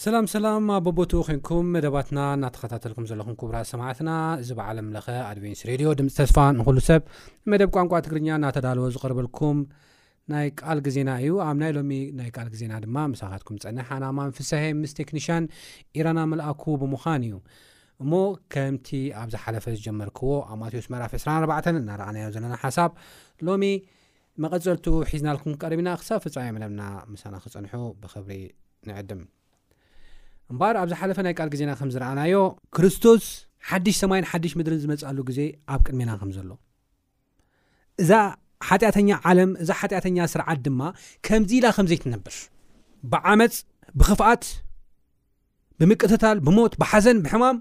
ሰላም ሰላም ኣብ በቦትኡ ኮንኩም መደባትና እናተኸታተልኩም ዘለኹም ክቡራት ሰማዕትና እዚ ብዓለም ለኸ ኣድቨንስ ሬድዮ ድምፂ ተስፋ ንኹሉ ሰብ መደብ ቋንቋ ትግርኛ እናተዳለወ ዝቐርበልኩም ናይ ቃል ግዜና እዩ ኣብ ናይ ሎሚ ናይ ቃል ግዜና ድማ ምሳኻትኩም ፀንሕ ኣናማን ፍሳሄ ምስ ቴክኒሽያን ኢራና መልኣኩ ብምዃን እዩ እሞ ከምቲ ኣብ ዝሓለፈ ዝጀመርክዎ ኣብ ማቴዎስ መራፍ 24 እናረኣናዮ ዘለና ሓሳብ ሎሚ መቐፀልትኡ ሒዝናልኩም ቀሪብና ክሳብ ፍፃሜ መደብና ምሳና ክፀንሑ ብክብሪ ንዕድም እምበኣር ኣብ ዝሓለፈ ናይ ቃል ግዜና ከም ዝረኣናዮ ክርስቶስ ሓድሽ ሰማይን ሓድሽ ምድርን ዝመፅኣሉ ግዜ ኣብ ቅድሜና ከም ዘሎ እዛ ሓጢኣተኛ ዓለም እዛ ሓጢኣተኛ ስርዓት ድማ ከምዚ ኢላ ከም ዘይትነብር ብዓመፅ ብክፍኣት ብምቅትታል ብሞት ብሓዘን ብሕማም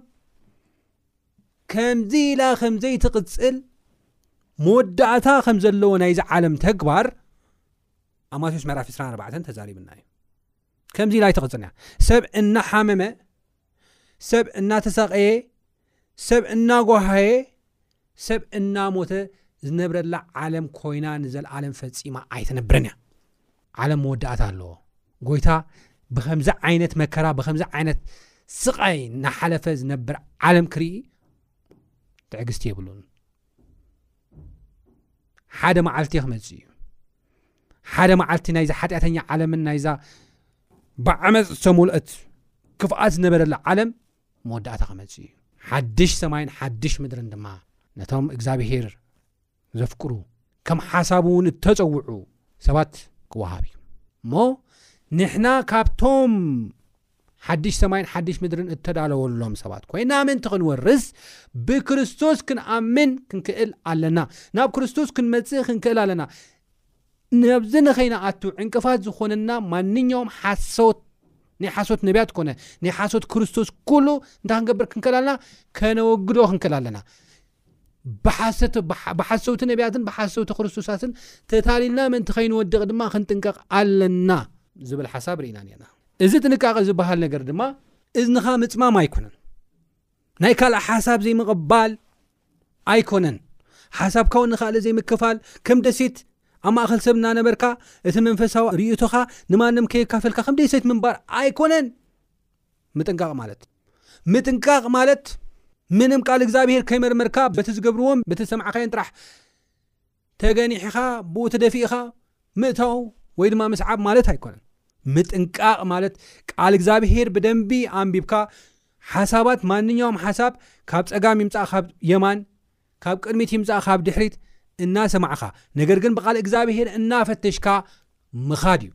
ከምዚ ኢላ ከም ዘይትቕፅል መወዳእታ ከም ዘለዎ ናይዚ ዓለም ተግባር ኣብ ማቴዎስ ምዕራፍ 24 ተዛሪብና እዩ ከምዚ ኢላ ይተቐፅልያ ሰብ እናሓመመ ሰብ እናተሳቀየ ሰብ እናጓሃየ ሰብ እናሞተ ዝነብረላ ዓለም ኮይና ንዘለዓለም ፈፂማ ኣይትነብርን እያ ዓለም መወዳእታ ኣለዎ ጎይታ ብከምዚ ዓይነት መከራ ብከምዚ ዓይነት ስቃይ እናሓለፈ ዝነብር ዓለም ክርኢ ትዕግስቲ የብሉን ሓደ መዓልቲ ክመፅእ እዩ ሓደ መዓልቲ ናይዛ ሓጢኣተኛ ዓለምን ናይዛ ብዓመፅ ዝተመልኦት ክፍኣት ዝነበረላ ዓለም መወዳእታ ክመፅ እዩ ሓድሽ ሰማይን ሓድሽ ምድርን ድማ ነቶም እግዚኣብሄር ዘፍቅሩ ከም ሓሳብ እውን እተፀውዑ ሰባት ክወሃብ እዩ እሞ ንሕና ካብቶም ሓድሽ ሰማይን ሓድሽ ምድርን እተዳለወሎም ሰባት ኮይና ምእንቲ ክንወርስ ብክርስቶስ ክንኣምን ክንክእል ኣለና ናብ ክርስቶስ ክንመጽእ ክንክእል ኣለና ነብዚ ንኸይንኣቱ ዕንቅፋት ዝኾነና ማንኛውም ሓሶት ናይ ሓሶት ነቢያት ኮነ ናይ ሓሶት ክርስቶስ ኩሉ እንታይ ክንገብር ክንክእል ኣለና ከነወግዶ ክንክእል ኣለና ብሓሰውቲ ነቢያትን ብሓሰውቲ ክርስቶሳትን ተታሊልና ምእንቲ ከይንወድቕ ድማ ክንጥንቀቕ ኣለና ዝብል ሓሳብ ርኢና ነርና እዚ ጥንቃቐ ዝበሃል ነገር ድማ እዝንኻ ምፅማም ኣይኮነን ናይ ካልእ ሓሳብ ዘይምቕባል ኣይኮነን ሓሳብካ ውን ንካልእ ዘይምክፋል ከም ደሴት ኣብ ማእኸል ሰብ እናነበርካ እቲ መንፈሳዊ ርእቶኻ ንማንም ከየካፈልካ ከም ደሴት ምንባር ኣይኮነን ምጥንቃቕ ማለት ምጥንቃቕ ማለት ምንም ቃል እግዚኣብሄር ከይመርመርካ በቲ ዝገብርዎን በቲ ዝሰማዕካዮን ጥራሕ ተገኒሕኻ ብኡ ተደፊእኻ ምእታው ወይ ድማ ምስዓብ ማለት ኣይኮነን ምጥንቃቕ ማለት ቃል እግዚኣብሄር ብደንቢ ኣንቢብካ ሓሳባት ማንኛውም ሓሳብ ካብ ፀጋም ይምፃእ ካብ የማን ካብ ቅድሚት ይምጻእ ካብ ድሕሪት እናሰማዕካ ነገር ግን ብቃል እግዚኣብሄር እናፈተሽካ ምኻድ እዩ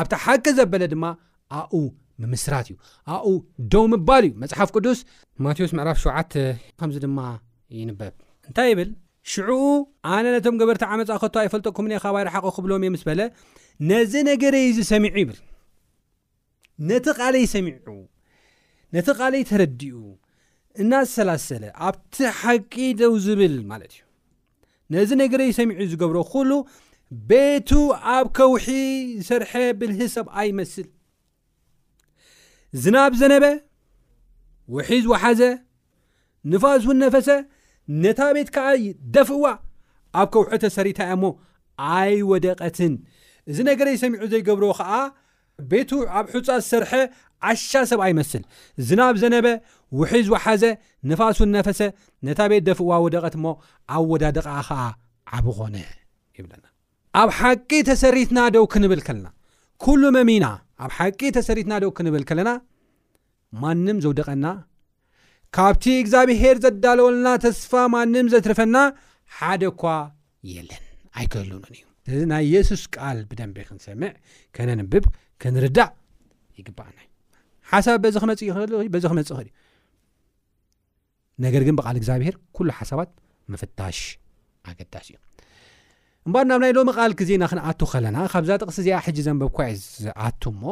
ኣብቲ ሓቂ ዘበለ ድማ ኣብኡ ምምስራት እዩ ኣብኡ ደው ምባል እዩ መጽሓፍ ቅዱስ ማቴዎስ ምዕራፍ ሸውዓተ ከምዚ ድማ ይንበብ እንታይ ይብል ሽዑኡ ኣነ ነቶም ገበርቲ ዓመፃ ከቶ ኣይፈልጠኩምን እየ ካብ ኣይረሓቑ ክብሎም እየ ምስ በለ ነዚ ነገረይ እዚ ሰሚዑ ይብል ነቲ ቓለይ ሰሚዑ፣ ነቲ ቓለይ ተረዲኡ፣ እናሰላሰለ፣ ኣብቲ ሓቂ ደው ዚብል ማለት እዩ። ነዚ ነገረይ ሰሚዑ ዚገብሮ ዅሉ፣ ቤቱ ኣብ ከውሒ ዝሰርሐ ብልሂ ሰብኣይ ይመስል። ዝናብ ዘነበ፣ ውሒዝ ወሓዘ፣ ንፋስውን ነፈሰ፣ ነታ ቤት ከኣ ደፍእዋ። ኣብ ከውሒ ተሰሪታ እያ እሞ፣ ኣይወደቐትን። እዚ ነገረይ ሰሚዑ ዘይገብሮ ኸኣ፣ ቤቱ ኣብ ሑጻ ዝሰርሐ ዓሻ ሰብኣይ ይመስል። ዝናብ ዘነበ፣ ውሒዝ ወሓዘ፣ ንፋስውን ነፈሰ፣ ነታ ቤት ደፍእዋ ወደቐት እሞ፣ ኣወዳድቓኣ ኸኣ ዓቢ ኾነ። ይብለና። ኣብ ሓቂ ተሰሪትና ደው ክንብል ከለና፣ ኩሉ መሚና ኣብ ሓቂ ተሰሪትና ደው ክንብል ከለና፣ ማንም ዘውደቐና ካብቲ እግዚኣብሄር ዘዳለወልና ተስፋ ማንም ዘትርፈና ሓደ እኳ የለን ኣይክህሉንን እዩ ስለዚ ናይ የሱስ ቃል ብደንበ ክንሰምዕ ከነንብብ ክንርዳእ ይግባኣና ሓሳብ በዚ ክመፅእ ይኽእል በዚ ክመፅእ ይኽእል እዩ ነገር ግን ብቓል እግዚኣብሄር ኩሉ ሓሳባት ምፍታሽ ኣገዳሲ እዩ እምበኣር ናብ ናይ ሎሚ ቓል ግዜና ክንኣቱ ከለና ካብዛ ጥቕሲ እዚኣ ሕጂ ዘንበብኳ እዩ ዝኣቱ እሞ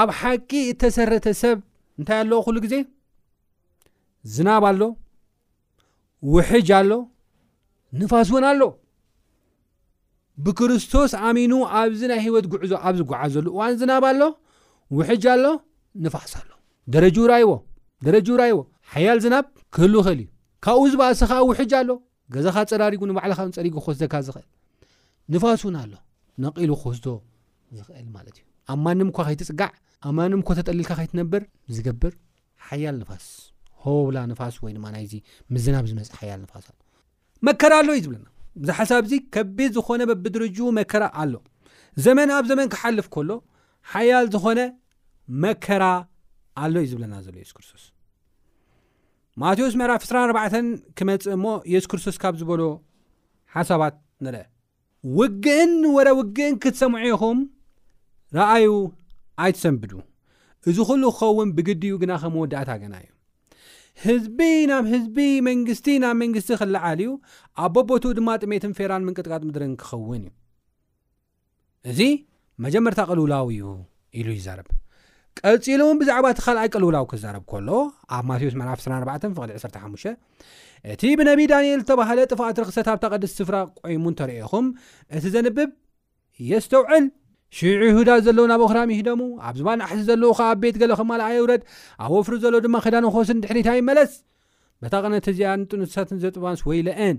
ኣብ ሓቂ እተሰረተ ሰብ እንታይ ኣለዎ ኩሉ ግዜ ዝናብ ኣሎ ውሕጅ ኣሎ ንፋስ እውን ኣሎ ብክርስቶስ ኣሚኑ ኣብዚ ናይ ህይወት ጉዕዞ ኣብ ዝጓዓዘሉ እዋን ዝናብ ኣሎ ውሕጅ ኣሎ ንፋስ ኣሎ ደረጅ ራይዎ ደረጅ ራይዎ ሓያል ዝናብ ክህሉ ኽእል እዩ ካብኡ ዝባእሰ ከዓ ውሕጅ ኣሎ ገዛኻ ፀራሪጉ ንባዕልኻ ፀሪጉ ክወስደካ ዝኽእል ንፋስ እውን ኣሎ ነቒሉ ክወስዶ ዝኽእል ማለት እዩ ኣብ ማንም እኳ ከይትፅጋዕ ኣብ ማንም እኳ ተጠሊልካ ከይትነብር ዝገብር ሓያል ንፋስ፣ ሆቦብላ ንፋስ ወይ ድማ ናይዚ ምስ ዝናብ ዝመጽእ ሓያል ንፋስ ኣሎ። መከራ ኣሎ እዩ ዝብለና። እዚ ሓሳብዚ ከቢድ ዝኾነ በብድርጅኡ መከራ ኣሎ። ዘመን ኣብ ዘመን ክሓልፍ ከሎ ሓያል ዝኾነ መከራ ኣሎ እዩ ዝብለና ዘሎ የሱስ ክርስቶስ። ማቴዎስ ምዕራፍ 24 ክመጽእ እሞ የሱስ ክርስቶስ ካብ ዝበሎ ሓሳባት ንርአ። ውግእን ወረ ውግእን ክትሰምዑ ኢኹም ረኣዩ ኣይትሰንብዱ እዚ ኩሉ ክኸውን ብግዲኡ ግና ከም መወዳእታ ገና እዩ ህዝቢ ናብ ህዝቢ መንግስቲ ናብ መንግስቲ ክለዓል እዩ ኣቦቦትኡ ድማ ጥሜትን ፌራን ምንቅጥቃጥ ምድርን ክኸውን እዩ እዚ መጀመርታ ቅልውላው እዩ ኢሉ ይዛረብ። ቀጺሉ እውን ብዛዕባ እቲ ካልኣይ ቅልውላው ክዛረብ ከሎ ኣብ ማቴዎስ ምዕራፍ 24 ፍቕዲ 15 እቲ ብነቢ ዳንኤል ዝተባህለ ጥፍኣት ርክሰት ኣብታ ቅድስቲ ስፍራ ቆይሙ እንተርእኹም እቲ ዘንብብ የስተውዕል ሽዑ ይሁዳ ዘለዉ ናብ ኦኽራም ይህደሙ ኣብ ዝባን ናሕሲ ዘለዉ ከዓ ኣብ ቤት ገለ ከማልኣ የውረድ ኣብ ወፍሪ ዘሎ ድማ ክዳን ኾስን ድሕሪታ ይመለስ በታ ቅነት እዚኣን ጥኑሳትን ዘጥባንስ ወይለአን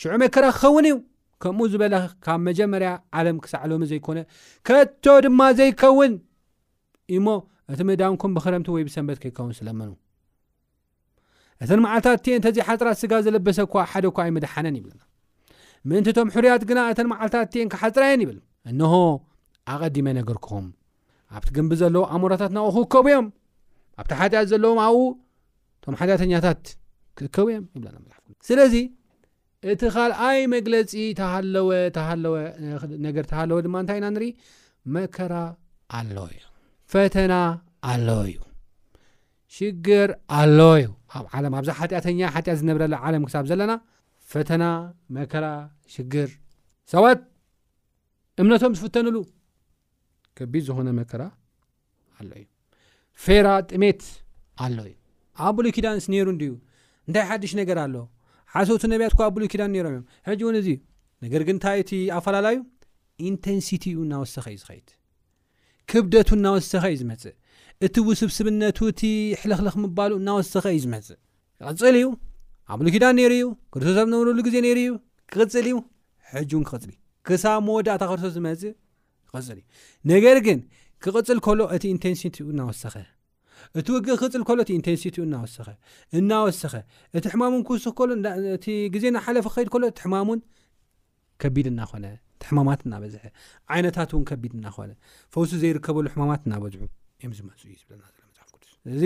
ሽዑ መከራ ክኸውን እዩ ከምኡ ዝበለ ካብ መጀመርያ ዓለም ክሳዕ ሎሚ ዘይኮነ ከቶ ድማ ዘይከውን እዩሞ እቲ ምእዳንኩም ብክረምቲ ወይ ብሰንበት ከይከውን ስለመኑ እተን መዓልታት እቲኤ እንተዘይ ሓፅራት ስጋ ዘለበሰ እኳ ሓደ እኳ ኣይምድሓነን ይብለና ምእንቲ እቶም ሕሩያት ግና እተን መዓልታት እቲኤን ክሓፅራየን ይብል እንሆ ኣቐዲመ ነገርክኹም ኣብቲ ግንቢ ዘለዉ ኣሞራታት ናብኡ ክከቡ እዮም ኣብቲ ሓጢኣት ዘለዎም ኣብኡ እቶም ሓጢኣተኛታት ክእከቡ እዮም ይብለና መፅሓፍ ስለዚ እቲ ካልኣይ መግለጺ ተሃለወ ተሃለወ ነገር ተሃለወ ድማ እንታይ ኢና ንርኢ መከራ ኣሎ እዩ ፈተና ኣሎ እዩ ሽግር ኣሎ እዩ ኣብ ዓለም ኣብዛ ሓጢኣተኛ ሓጢኣት ዝነብረላ ዓለም ክሳብ ዘለና ፈተና መከራ ሽግር ሰባት እምነቶም ዝፍተንሉ ከቢድ ዝኾነ መከራ ኣሎ እዩ ፌራ ጥሜት ኣሎ እዩ ኣብ ብሉይ ኪዳንስ ነይሩ እንድዩ እንታይ ሓድሽ ነገር ኣሎ ሓሶቱ ነቢያት ኳ ኣብ ብሉይ ኪዳን ነይሮም እዮም ሕጂ እውን እዚ ነገር ግን እንታይ እቲ ኣፈላለዩ ኢንተንሲቲ ዩ እናወሰኸ እዩ ዝኸይድ ክብደቱ እናወሰኸ እዩ ዝመፅእ እቲ ውስብስብነቱ እቲ ሕልኽልኽ ምባሉ እናወሰኸ እዩ ዝመፅእ ይቐፅል እዩ ኣብ ብሉይ ኪዳን ነይሩ እዩ ክርስቶስ ኣብ ነበረሉ ግዜ ነይሩ እዩ ክቕፅል እዩ ሕጂ እውን ክቕፅል እዩ ክሳብ መወዳእታ ክርስቶስ ዝመፅእ ይቕፅል እዩ ነገር ግን ክቕፅል ከሎ እቲ ኢንቴንሲቲኡ እናወሰኸ እቲ ውግእ ክቅፅል ከሎ እቲ ኢንቴንሲቲኡ እናወሰኸ እናወሰኸ እቲ ሕማሙን ክውስኽ ከሎ እቲ ግዜ እናሓለፈ ክኸይድ ከሎ እቲ ሕማሙን ከቢድ እናኾነ እቲ ሕማማት እናበዝሐ ዓይነታት እውን ከቢድ እናኾነ ፈውሲ ዘይርከበሉ ሕማማት እናበዝሑ እዮም ዝመፁ እዩ ዝብለና ዘሎ መፅሓፍ ቅዱስ እዚ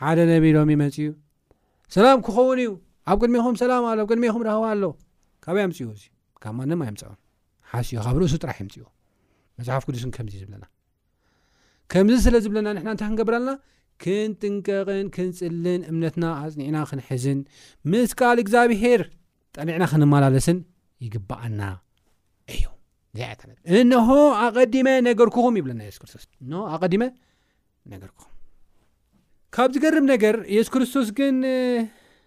ሓደ ነቢ ሎሚ መፅኡ ሰላም ክኸውን እዩ ኣብ ቅድሜኹም ሰላም ኣሎ ኣብ ቅድሜኹም ረህዋ ኣሎ ካበይ ኣምፅኡ እዚ ካብ ማንም ኣየምፅኦም ሓሲዮ ካብ ርእሱ ጥራሕ የምፅኦ መፅሓፍ ቅዱስን ከምዚ ዝብለና ከምዚ ስለ ዝብለና ንሕና እንታይ ክንገብር ኣለና ክንጥንቀቕን ክንፅልን እምነትና ኣፅኒዕና ክንሕዝን ምስ ካል እግዚኣብሄር ጠኒዕና ክንመላለስን ይግባኣና እዩ እንሆ ኣቐዲመ ነገርኩኹም ይብለና የሱስ ክርስቶስ እን ኣቐዲመ ነገርኩኹም ካብ ዝገርም ነገር የሱስ ክርስቶስ ግን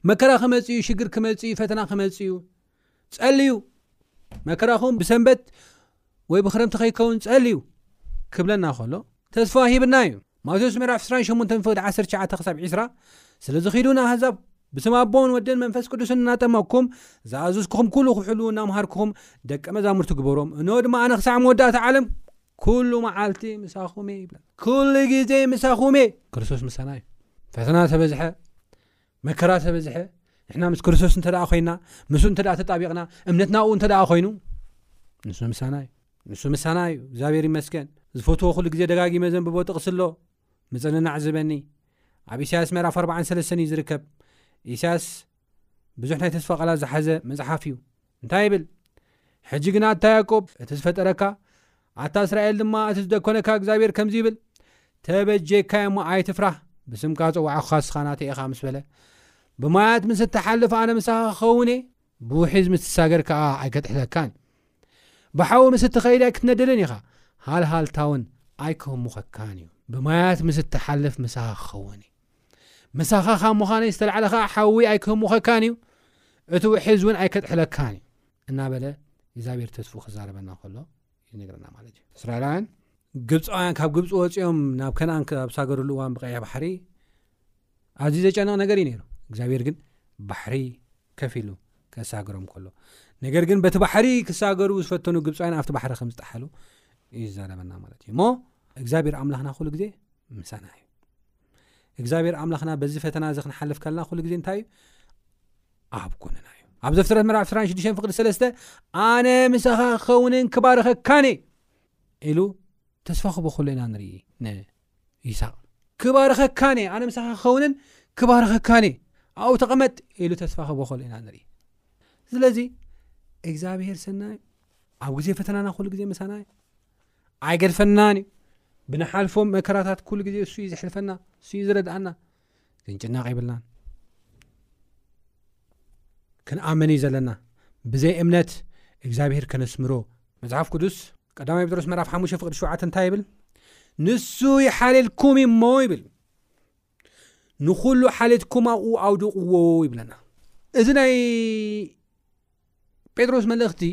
መከራ ክመፅ ዩ ሽግር ክመፅ ዩ ፈተና ክመፅ ዩ ጸልዩ መከራኹም ብሰንበት ወይ ብክረምቲ ከይከውን ጸልዩ ክብለና ከሎ ተስፋ ሂብና እዩ ማቴዎስ ምዕራፍ 28 ፍቅዲ 19 ክሳብ 20 ስለዚ ኺዱ ንኣህዛብ ብስም ኣቦን ወድን መንፈስ ቅዱስን እናጠመቅኩም ዝኣዘዝኩኹም ኩሉ ክሕልዉ እናምሃርኩኹም ደቀ መዛሙርቲ ግበሮም እንሆ ድማ ኣነ ክሳዕ መወዳእታ ዓለም ኩሉ መዓልቲ ምሳኹም እየ ይብላ ኩሉ ግዜ ምሳኹም እየ ክርስቶስ ምሳና እዩ ፈተና ተበዝሐ መከራ ተበዝሐ ንሕና ምስ ክርስቶስ እንተ ኮይና ምስ እንተ ተጣቢቕና እምነትና ኡ እንተ ኮይኑ ንሱ ምሳና እዩ ንሱ ምሳና እዩ እግዚኣብሔር ይመስገን ዝፈትዎ ኩሉ ግዜ ደጋጊመ ዘንብቦ ጥቕሲ ኣሎ ምፅንናዕ ዝበኒ ኣብ ኢሳያስ መራፍ 43 እዩ ዝርከብ ኢሳያስ ብዙሕ ናይ ተስፋ ቓላት ዝሓዘ መፅሓፍ እዩ እንታይ ይብል ሕጂ ግና ኣታ ያእቆብ እቲ ዝፈጠረካ ኣታ እስራኤል ድማ እቲ ዝደኰነካ እግዚኣብሄር ከምዚ ይብል ተበጄካይ እሞ ኣይትፍራህ ብስምካ ዝጸዋዕኩኻ ንስኻ ናተይ ኢኻ ምስ በለ ብማያት ምስ እትሓልፍ ኣነ ምሳኻ ክኸውን እየ ብውሒዝ ምስ ትሳገር ከኣ ኣይከጥሕለካን ብሓዊ ምስ እትኸይድ ኣይክትነድልን ኢኻ ሃልሃልታውን ኣይክህሙኸካን እዩ ብማያት ምስ እትሓልፍ ምሳኻ ክኸውን እዩ ምሳኻ ካብ ምዃነይ ዝተላዕለ ኸኣ ሓዊ ኣይክህሙኸካን እዩ፣ እቲ ውሕዝ እውን ኣይከጥሕለካን እዩ እናበለ እግዚኣብሄር ተስፍኡ ክዛረበና ከሎ ይነግረና ማለት እዩ። እስራኤላውያን ግብፃውያን ካብ ግብፂ ወፂኦም ናብ ከነኣን ኣብ ሳገርሉ እዋን ብቀይሕ ባሕሪ ኣዝዩ ዘጨንቕ ነገር እዩ ነይሩ። እግዚኣብሄር ግን ባሕሪ ከፍ ኢሉ ከሳገሮም ከሎ ነገር ግን በቲ ባሕሪ ክሳገሩ ዝፈተኑ ግብፃውያን ኣብቲ ባሕሪ ከም ዝጠሓሉ ይዛረበና ማለት እዩ እሞ እግዚኣብሔር ኣምላኽና ኩሉ ግዜ ምሳና እዩ እግዚኣብሔር ኣምላኽና በዚ ፈተና እዚ ክንሓልፍ ከለና ኩሉ ግዜ እንታይ እዩ ኣብ ጎንና እዩ ኣብ ዘፍጥረት ምዕራፍ 26 ፍቅዲ ሰለስተ ኣነ ምሳኻ ክኸውንን ክባርኸካን ኢሉ ተስፋ ክቦ ከሎ ኢና ንርኢ ንይስቅ ክባርኸካን እየ ኣነ ምሳኻ ክኸውንን ክባርኸካን እየ ኣብኡ ተቐመጥ ኢሉ ተስፋ ክቦ ከሎ ኢና ንርኢ ስለዚ እግዚኣብሄር ሰናይ ኣብ ግዜ ፈተናና ኩሉ ግዜ ምሳና እዩ ኣይገድፈናን እዩ ብንሓልፎም መከራታት ኩሉ ግዜ እሱ እዩ ዘሕልፈና እሱ እዩ ዝረድኣና ክንጭናቕ ይብልናን ክንኣመን እዩ ዘለና ብዘይ እምነት እግዚኣብሄር ከነስምሮ መፅሓፍ ቅዱስ ቀዳማይ ብጥሮስ መራፍ ሓሙሽተ ፍቅዲ ሸውዓተ እንታይ ይብል ንሱ ይሓልልኩም እዩሞ ይብል ንኹሉ ሓልየትኩም ኣብኡ ኣውድቕዎ ይብለና እዚ ናይ ጴጥሮስ መልእኽቲ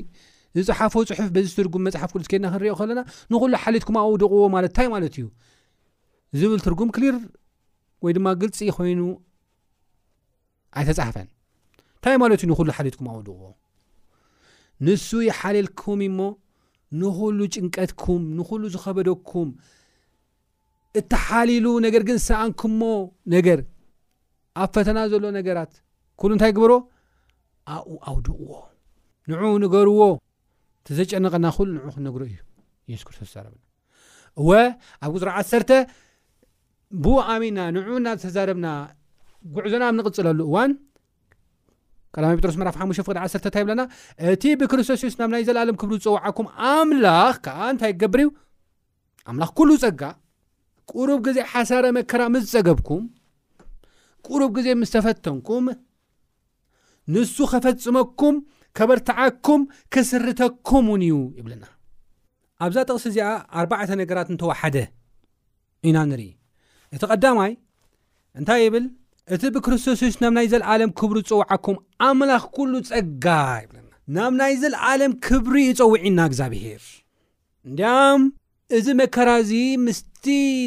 ዝፅሓፎ ፅሑፍ በዚ ትርጉም መፅሓፍ ቅዱስ ከድና ክንሪኦ ከለና ንኩሉ ሓሊትኩም ኣውድቕዎ ማለት እንታይ ማለት እዩ ዝብል ትርጉም ክሊር ወይ ድማ ግልፂ ኮይኑ ኣይተፃሓፈን እንታይ ማለት እዩ ንኩሉ ሓሊትኩም ኣውድቕዎ ንሱ ይሓልልኩም እሞ ንኩሉ ጭንቀትኩም ንኩሉ ዝኸበደኩም እተሓሊሉ ነገር ግን ሰኣንክሞ ነገር ኣብ ፈተና ዘሎ ነገራት ኩሉ እንታይ ግበሮ ኣብኡ ኣውድቕዎ ንዑ ንገርዎ እቲዘጨነቐና ኩሉ ንዑ ክንነግሮ እዩ የሱ ክርስቶስ ዛረብና እወ ኣብ ቅፅሪ ዓሰርተ ብኡ ኣሚና ንዑ ናብ ተዛረብና ጉዕዞና ኣብ ንቕፅለሉ እዋን ቀዳማ ጴጥሮስ ምዕራፍ ሓሙሽተ ፍቅዲ ዓሰርተ እንታይ ይብለና እቲ ብክርስቶስ ሱስ ናብ ናይ ዘለኣለም ክብሪ ዝፀዋዓኩም ኣምላኽ ከዓ እንታይ ይገብር እዩ ኣምላኽ ኩሉ ጸጋ ቁሩብ ግዜ ሓሳረ መከራ ምስ ጸገብኩም ቁሩብ ግዜ ምስ ተፈተንኩም ንሱ ከፈጽመኩም ከበርትዓኩም ክስርተኩም እውን እዩ ይብለና ኣብዛ ጥቕሲ እዚኣ ኣርባዕተ ነገራት እንተወሓደ ኢና ንርኢ እቲ ቐዳማይ እንታይ ይብል እቲ ብክርስቶስ ሱስ ናብ ናይ ዘለዓለም ክብሪ ዝፀውዓኩም ኣምላኽ ኩሉ ፀጋ ይብለና ናብ ናይ ዘለዓለም ክብሪ ይፀውዒና እግዚኣብሄር እንድያም እዚ መከራ እዚ ምስቲ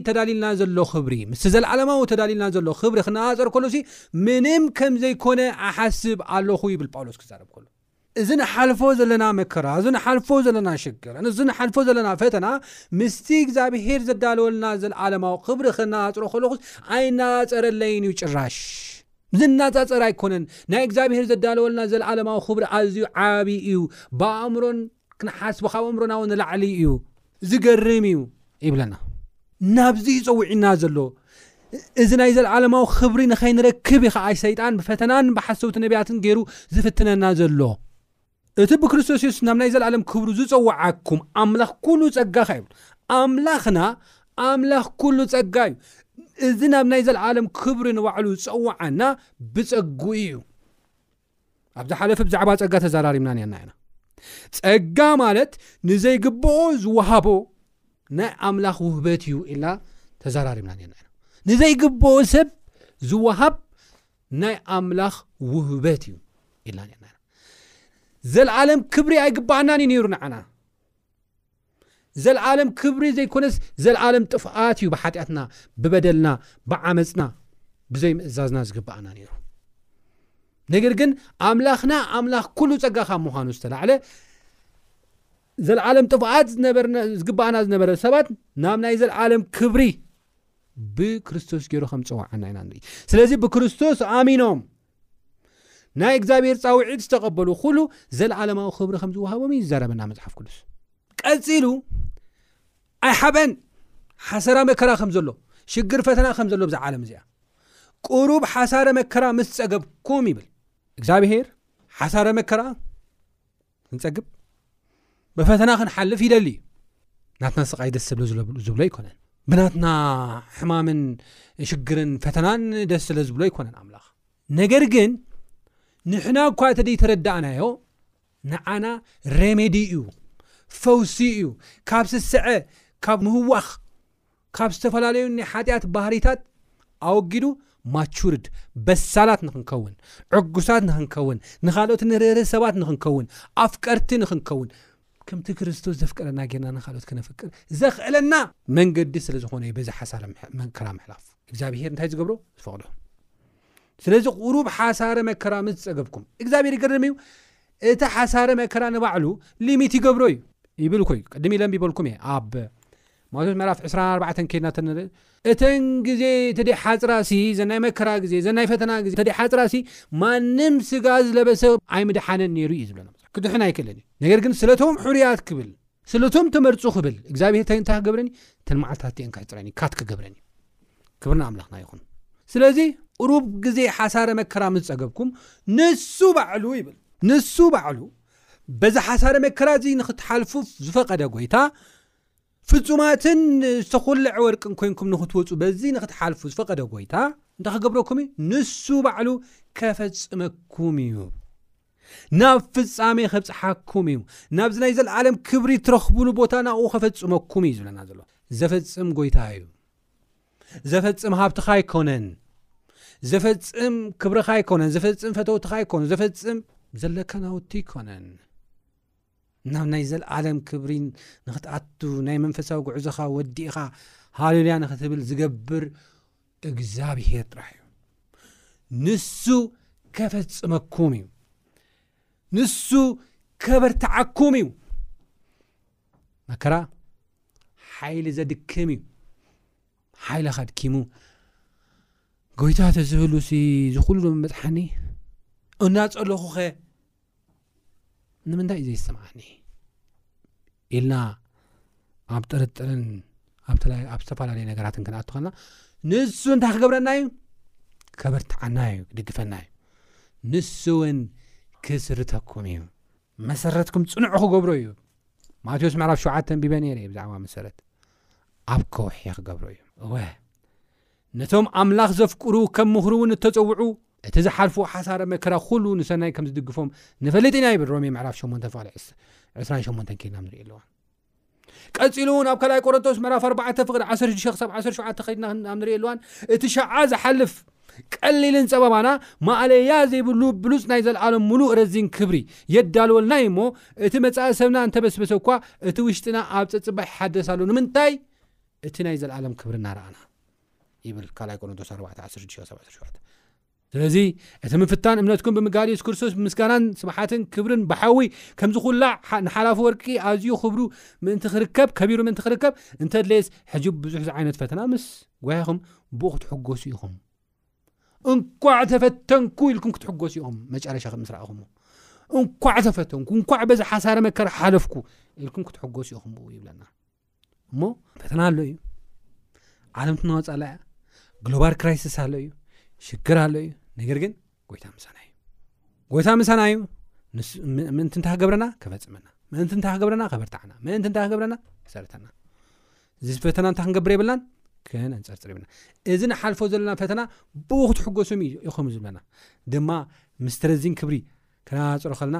ተዳልዩልና ዘሎ ክብሪ ምስቲ ዘለዓለማዊ ተዳልዩልና ዘሎ ክብሪ ክነጻጸር ከሎሲ ምንም ከም ዘይኮነ ኣሓስብ ኣሎኹ ይብል ጳውሎስ ክዛረብ ከሎ እዚ ንሓልፎ ዘለና መከራ እዚ ንሓልፎ ዘለና ሽግር እዚ ንሓልፎ ዘለና ፈተና ምስቲ እግዚኣብሄር ዘዳለወልና ዘለዓለማዊ ክብሪ ክነጻጽሮ ከለኹስ ኣይነጻጸረለይን እዩ ጭራሽ ዝነጻጸር ኣይኮነን ናይ እግዚኣብሄር ዘዳለወልና ዘለዓለማዊ ክብሪ ኣዝዩ ዓብዪ እዩ ብኣእምሮን ክንሓስቦ ካብ ኣእምሮናዊ ንላዕሊ እዩ ዝገርም እዩ ይብለና ናብዚ እዩ ፀዊዕና ዘሎ እዚ ናይ ዘለዓለማዊ ክብሪ ንኸይንረክብ እዩ ከዓ ሰይጣን ብፈተናን ብሓሰውቲ ነቢያትን ገይሩ ዝፍትነና ዘሎ እቲ ብክርስቶስ የሱስ ናብ ናይ ዘለዓለም ክብሩ ዝፀዋዓኩም ኣምላኽ ኩሉ ፀጋ ኸ ይብል ኣምላኽና ኣምላኽ ኩሉ ፀጋ እዩ እዚ ናብ ናይ ዘለዓለም ክብሪ ንባዕሉ ዝፀዋዓና ብፀጉኡ እዩ ኣብ ዝሓለፈ ብዛዕባ ጸጋ ተዘራሪብና ነርና ኢና ጸጋ ማለት ንዘይግብኦ ዝወሃቦ ናይ ኣምላኽ ውህበት እዩ ኢልና ተዘራሪብና ነርና ኢና ንዘይግብኦ ሰብ ዝወሃብ ናይ ኣምላኽ ውህበት እዩ ኢልና ነርና ኢና ዘለዓለም ክብሪ ኣይግባኣናን እዩ ነይሩ ንዓና ዘልኣለም ክብሪ ዘይኮነስ ዘልኣለም ጥፍኣት እዩ ብሓጢኣትና ብበደልና ብዓመፅና ብዘይምእዛዝና ዝግብኣና ነይሩ ነገር ግን ኣምላኽና ኣምላኽ ኩሉ ፀጋ ካብ ምዃኑ ዝተላዕለ ዘልዓለም ጥፍኣት ዝግብኣና ዝነበረ ሰባት ናብ ናይ ዘልዓለም ክብሪ ብክርስቶስ ገይሩ ከም ፀዋዓና ኢና ንርኢ ስለዚ ብክርስቶስ ኣሚኖም ናይ እግዚኣብሔር ፃውዒት ዝተቐበሉ ኩሉ ዘለዓለማዊ ክብሪ ከም ዝወሃቦም እዩ ዝዛረበና መፅሓፍ ቅዱስ ቀፂሉ ኣይሓበን ሓሰራ መከራ ከም ዘሎ ሽግር ፈተና ከም ዘሎ ብዛ ዓለም እዚኣ ቅሩብ ሓሳረ መከራ ምስ ፀገብኩም ይብል እግዚኣብሔር ሓሳረ መከራ ክንጸግብ ብፈተና ክንሓልፍ ይደሊ እዩ ናትና ስቓይ ደስ ስብ ዝብሎ ኣይኮነን ብናትና ሕማምን ሽግርን ፈተናን ደስ ስለ ዝብሎ ኣይኮነን ኣምላኽ ነገር ግን ንሕና እኳ እተደይ ተረዳእናዮ ንዓና ሬሜዲ እዩ ፈውሲ እዩ ካብ ስስዐ ካብ ምህዋኽ ካብ ዝተፈላለዩ ናይ ሓጢኣት ባህርይታት ኣወጊዱ ማቹርድ፣ በሳላት ንኽንከውን፣ ዕጉሳት ንኽንከውን፣ ንኻልኦት ንርህርህ ሰባት ንኽንከውን፣ ኣፍቀርቲ ንኽንከውን፣ ከምቲ ክርስቶስ ዘፍቀረና ጌርና ንኻልኦት ክነፍቅር ዘኽእለና መንገዲ ስለ ዝኾነ እዩ በዚ ሓሳረ መከራ ምሕላፍ እግዚኣብሄር እንታይ ዝገብሮ ዝፈቕዶ። ስለዚ ቁሩብ ሓሳረ መከራ ምስ ዝጸገብኩም እግዚኣብሄር ይገርም እዩ እቲ ሓሳረ መከራ ንባዕሉ ሊሚት ይገብሮ እዩ ይብል ኮይ ቅድም ኢለ ኣንቢበልኩም እየ ኣብ ማቴዎስ ምዕራፍ ዕስራን ኣርባዕተን ኬድና ተንርኢ እተን ግዜ ተደይ ሓጽራ ሲ ዘን ናይ መከራ ግዜ ዘን ናይ ፈተና ግዜ ተደይ ሓጽራ ሲ ማንም ስጋ ዝለበሰ ኣይምድሓነን ነይሩ እዩ ዝብለና ክድሕን ኣይክእልን እዩ ነገር ግን ስለቶም ሕሩያት ክብል ስለቶም ተመርጹ ክብል እግዚኣብሔር እንታይ እንታይ ክገብረኒ እተን መዓልትታት እየን ክሕጽረኒ ካት ክገብረኒ ክብር ንኣምላኽና ይኹን ስለዚ ቁሩብ ግዜ ሓሳረ መከራ ምስ ጸገብኩም ንሱ ባዕሉ ይብል ንሱ ባዕሉ በዚ ሓሳረ መከራ እዚ ንክትሓልፉ ዝፈቐደ ጎይታ ፍጹማትን ዝተዀልዐ ወርቅን ኰንኩም ንኽትወጹ በዚ ንኽትሓልፉ ዝፈቐደ ጐይታ እንታይ ኽገብረኩም እዩ? ንሱ ባዕሉ ኬፈጽመኩም እዩ። ናብ ፍጻሜ ኼብጽሓኩም እዩ። ናብዚ ናይ ዘለኣለም ክብሪ እትረኽቡሉ ቦታ ናብኡ ኼፈጽመኩም እዩ ዝብለና ዘሎ። ዘፈጽም ጐይታ እዩ። ዘፈጽም ሃብትኻ ኣይኰነን። ዘፈጽም ክብርኻ ኣይኰነን። ዘፈጽም ፈተውትኻ ኣይኰኑ። ዘፈጽም ዘለካ ናውቲ ኣይኰነን። ናብ ናይ ዘልኣለም ክብሪ ንክትኣቱ ናይ መንፈሳዊ ጉዕዞኻ ወዲእኻ ሃሌሉያ ንክትብል ዝገብር እግዚኣብሄር ጥራሕ እዩ ንሱ ከፈጽመኩም እዩ ንሱ ከበርትዓኩም እዩ መከራ ሓይሊ ዘድክም እዩ ሓይሊ ካድኪሙ ጎይታ ተዝህሉ ሲ ዝኩሉ መፅሓኒ እናፀለኹኸ ንምንታይ እዩ ዘይስምዓኒ ኢልና ኣብ ጥርጥርን ኣብ ዝተፈላለዩ ነገራትን ክንኣቱ ከልና ንሱ እንታይ ክገብረና እዩ ከበርትዓና እዩ ክድግፈና እዩ ንሱ እውን ክስርተኩም እዩ መሰረትኩም ፅኑዑ ክገብሮ እዩ ማቴዎስ ምዕራፍ ሸውዓተ ንቢበ ነይረ እዩ ብዛዕባ መሰረት ኣብ ከውሒ ክገብሮ እዩ እወ ነቶም ኣምላኽ ዘፍቅሩ ከም ምኽሩውን እተጸውዑ፣ እቲ ዝሓልፍዎ ሓሳረ መከራ ኹሉ ንሰናይ ከም ዝድግፎም ንፈልጥ ኢና ይብል ሮሜ ምዕራፍ ሸሞንተ ፍቕሊ ዕስ ዕስራን ሸሞንተን ኬድና ንርእዮ ኣለዋ። ቀጺሉ እውን ኣብ ካልኣይ ቆሮንቶስ ምዕራፍ ኣርባዕተ ፍቕዲ ዓሰርተ ሽዱሽተ ክሳብ ዓሰርተ ሸውዓተ ኸድና ናብ ንርእዮ ኣለዋን እቲ ሸዓ ዝሓልፍ ቀሊልን ጸበባና ማእለያ ዘይብሉ ብሉጽ ናይ ዘልኣሎም ምሉእ ረዚን ክብሪ የዳልወልና እዩ እሞ እቲ መጻኢ ሰብና እንተበስበሰ እኳ እቲ ውሽጥና ኣብ ጸጽባሕ ይሓደስ ኣሎ ንምንታይ እቲ ናይ ዘለኣለም ክብሪ እናረኣና ይብል ካልኣይ ቆሮንቶስ ኣርባዕተ ዓሰርተ ሽዱሽተ ክሳብ ዓሰርተ ሸውዓተ ስለዚ እቲ ምፍታን እምነትኩም ብምግባር የሱስ ክርስቶስ ምስጋናን ስብሓትን ክብርን ብሓዊ ከምዚ ኩላዕ ንሓላፊ ወርቂ ኣዝዩ ክብሩ ምእንቲ ክርከብ ከቢሩ ምእንቲ ክርከብ እንተድለየስ ሕጂ ብዙሕ ዝዓይነት ፈተና ምስ ጓይኹም ብኡ ክትሕጎሱ ኢኹም እንኳዕ ተፈተንኩ ኢልኩም ክትሕጎሱ ኢኹም መጨረሻ ምስ ረኣኹሞ እንኳዕ ተፈተንኩ እንኳዕ በዚ ሓሳረ መከራ ሓለፍኩ ኢልኩም ክትሕጎሱ ኢኹም ብኡ ይብለና እሞ ፈተና ኣሎ እዩ ዓለም ትናወፅ ኣላ እያ ግሎባል ክራይሲስ ኣሎ እዩ ሽግር ኣሎ እዩ ነገር ግን ጎይታ ምሳና እዩ ጎይታ ምሳና እዩ ምእንቲ እንታይ ክገብረና ከፈፅመና ምእንቲ እንታይ ክገብረና ከበርታዕና ምእንቲ እንታይ ክገብረና ክሰርተና እዚ ፈተና እንታይ ክንገብር የብልናን ከነንፀርፅር የብልና እዚ ንሓልፎ ዘለና ፈተና ብኡ ክትሕገሱም ኢኹም ዝብለና ድማ ምስተረዚን ክብሪ ከነናፅሮ ከለና